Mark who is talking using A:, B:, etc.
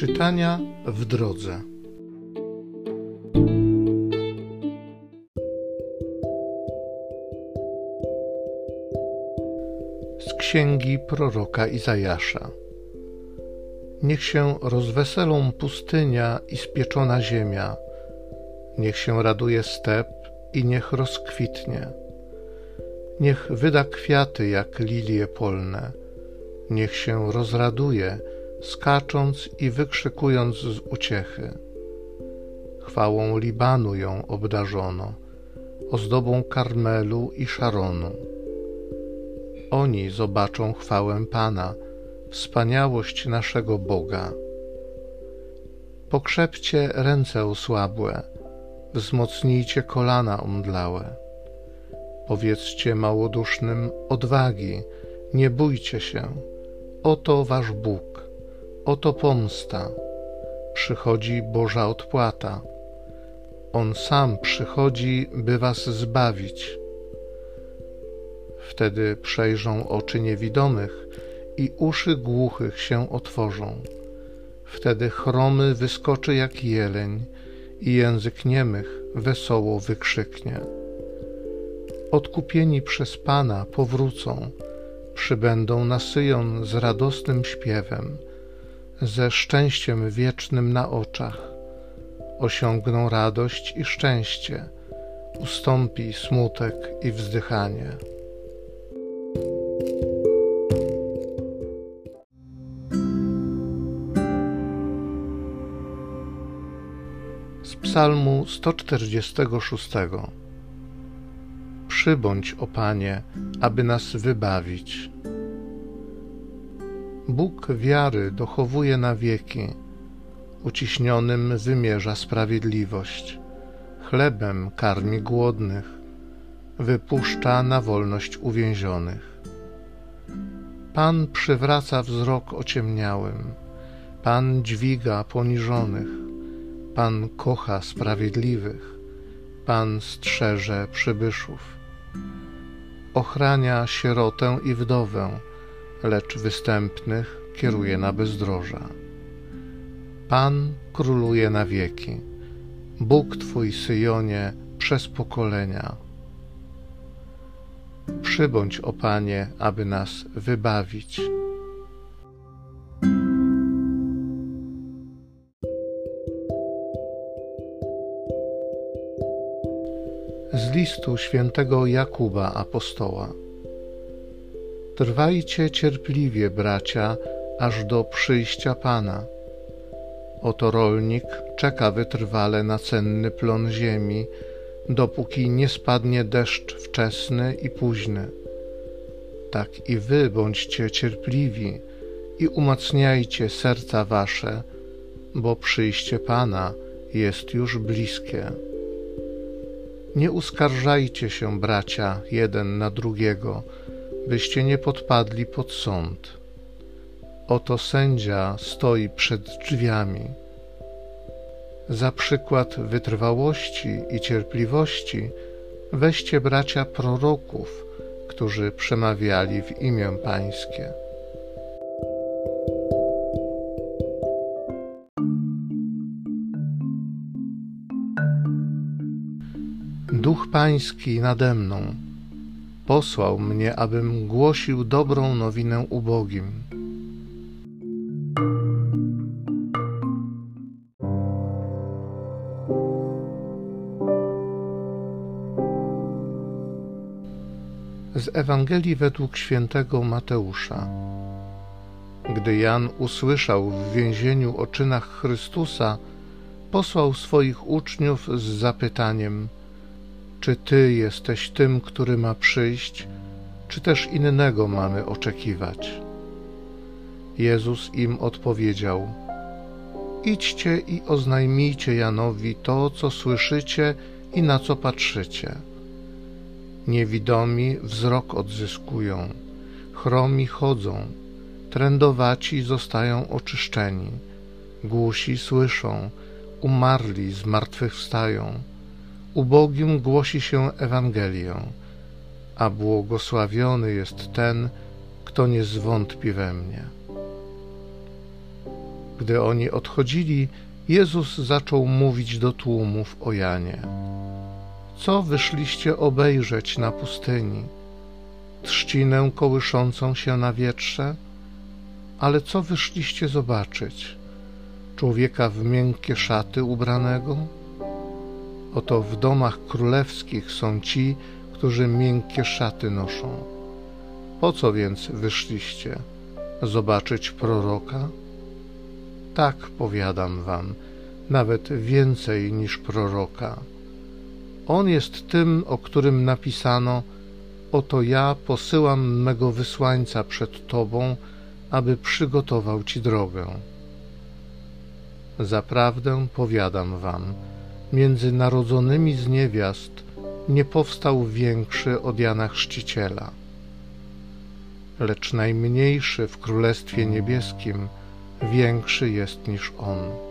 A: Czytania w drodze. Z księgi proroka Izajasza. Niech się rozweselą pustynia i spieczona ziemia, niech się raduje step i niech rozkwitnie. Niech wyda kwiaty jak lilie polne, niech się rozraduje, skacząc i wykrzykując z uciechy. Chwałą Libanu ją obdarzono, ozdobą Karmelu i Szaronu. Oni zobaczą chwałę Pana, wspaniałość naszego Boga. Pokrzepcie ręce osłabłe, wzmocnijcie kolana omdlałe. Powiedzcie małodusznym odwagi, nie bójcie się, oto wasz Bóg, oto pomsta, przychodzi Boża odpłata. On sam przychodzi, by was zbawić. Wtedy przejrzą oczy niewidomych i uszy głuchych się otworzą. Wtedy chromy wyskoczy jak jeleń i język niemych wesoło wykrzyknie. Odkupieni przez Pana powrócą, przybędą na Syjon z radosnym śpiewem, ze szczęściem wiecznym na oczach. Osiągną radość i szczęście, ustąpi smutek i wzdychanie. Z Psalmu 146 Przybądź, o Panie, aby nas wybawić. Bóg wiary dochowuje na wieki, uciśnionym wymierza sprawiedliwość, chlebem karmi głodnych, wypuszcza na wolność uwięzionych. Pan przywraca wzrok ociemniałym, Pan dźwiga poniżonych, Pan kocha sprawiedliwych, Pan strzeże przybyszów. Ochrania sierotę i wdowę, lecz występnych kieruje na bezdroża. Pan króluje na wieki, Bóg Twój Syjonie przez pokolenia. Przybądź, o Panie, aby nas wybawić. Z listu świętego Jakuba apostoła. Trwajcie cierpliwie, bracia, aż do przyjścia Pana. Oto rolnik czeka wytrwale na cenny plon ziemi, dopóki nie spadnie deszcz wczesny i późny. Tak i wy bądźcie cierpliwi i umacniajcie serca wasze, bo przyjście Pana jest już bliskie. Nie uskarżajcie się, bracia, jeden na drugiego, byście nie podpadli pod sąd. Oto sędzia stoi przed drzwiami. Za przykład wytrwałości i cierpliwości weźcie bracia proroków, którzy przemawiali w imię Pańskie. Duch Pański nade mną posłał mnie, abym głosił dobrą nowinę ubogim. Z Ewangelii według świętego Mateusza. Gdy Jan usłyszał w więzieniu o czynach Chrystusa, posłał swoich uczniów z zapytaniem: Czy ty jesteś tym, który ma przyjść, czy też innego mamy oczekiwać? Jezus im odpowiedział: Idźcie i oznajmijcie Janowi to, co słyszycie i na co patrzycie. Niewidomi wzrok odzyskują, chromi chodzą, trędowaci zostają oczyszczeni, głusi słyszą, umarli zmartwychwstają, ubogim głosi się Ewangelię, a błogosławiony jest ten, kto nie zwątpi we mnie. Gdy oni odchodzili, Jezus zaczął mówić do tłumów o Janie. Co wyszliście obejrzeć na pustyni? Trzcinę kołyszącą się na wietrze? Ale co wyszliście zobaczyć? Człowieka w miękkie szaty ubranego? Oto w domach królewskich są ci, którzy miękkie szaty noszą. Po co więc wyszliście? Zobaczyć proroka? Tak powiadam wam, nawet więcej niż proroka. On jest tym, o którym napisano: Oto ja posyłam mego wysłańca przed tobą, aby przygotował ci drogę. Zaprawdę powiadam wam, między narodzonymi z niewiast nie powstał większy od Jana Chrzciciela. Lecz najmniejszy w Królestwie Niebieskim większy jest niż on.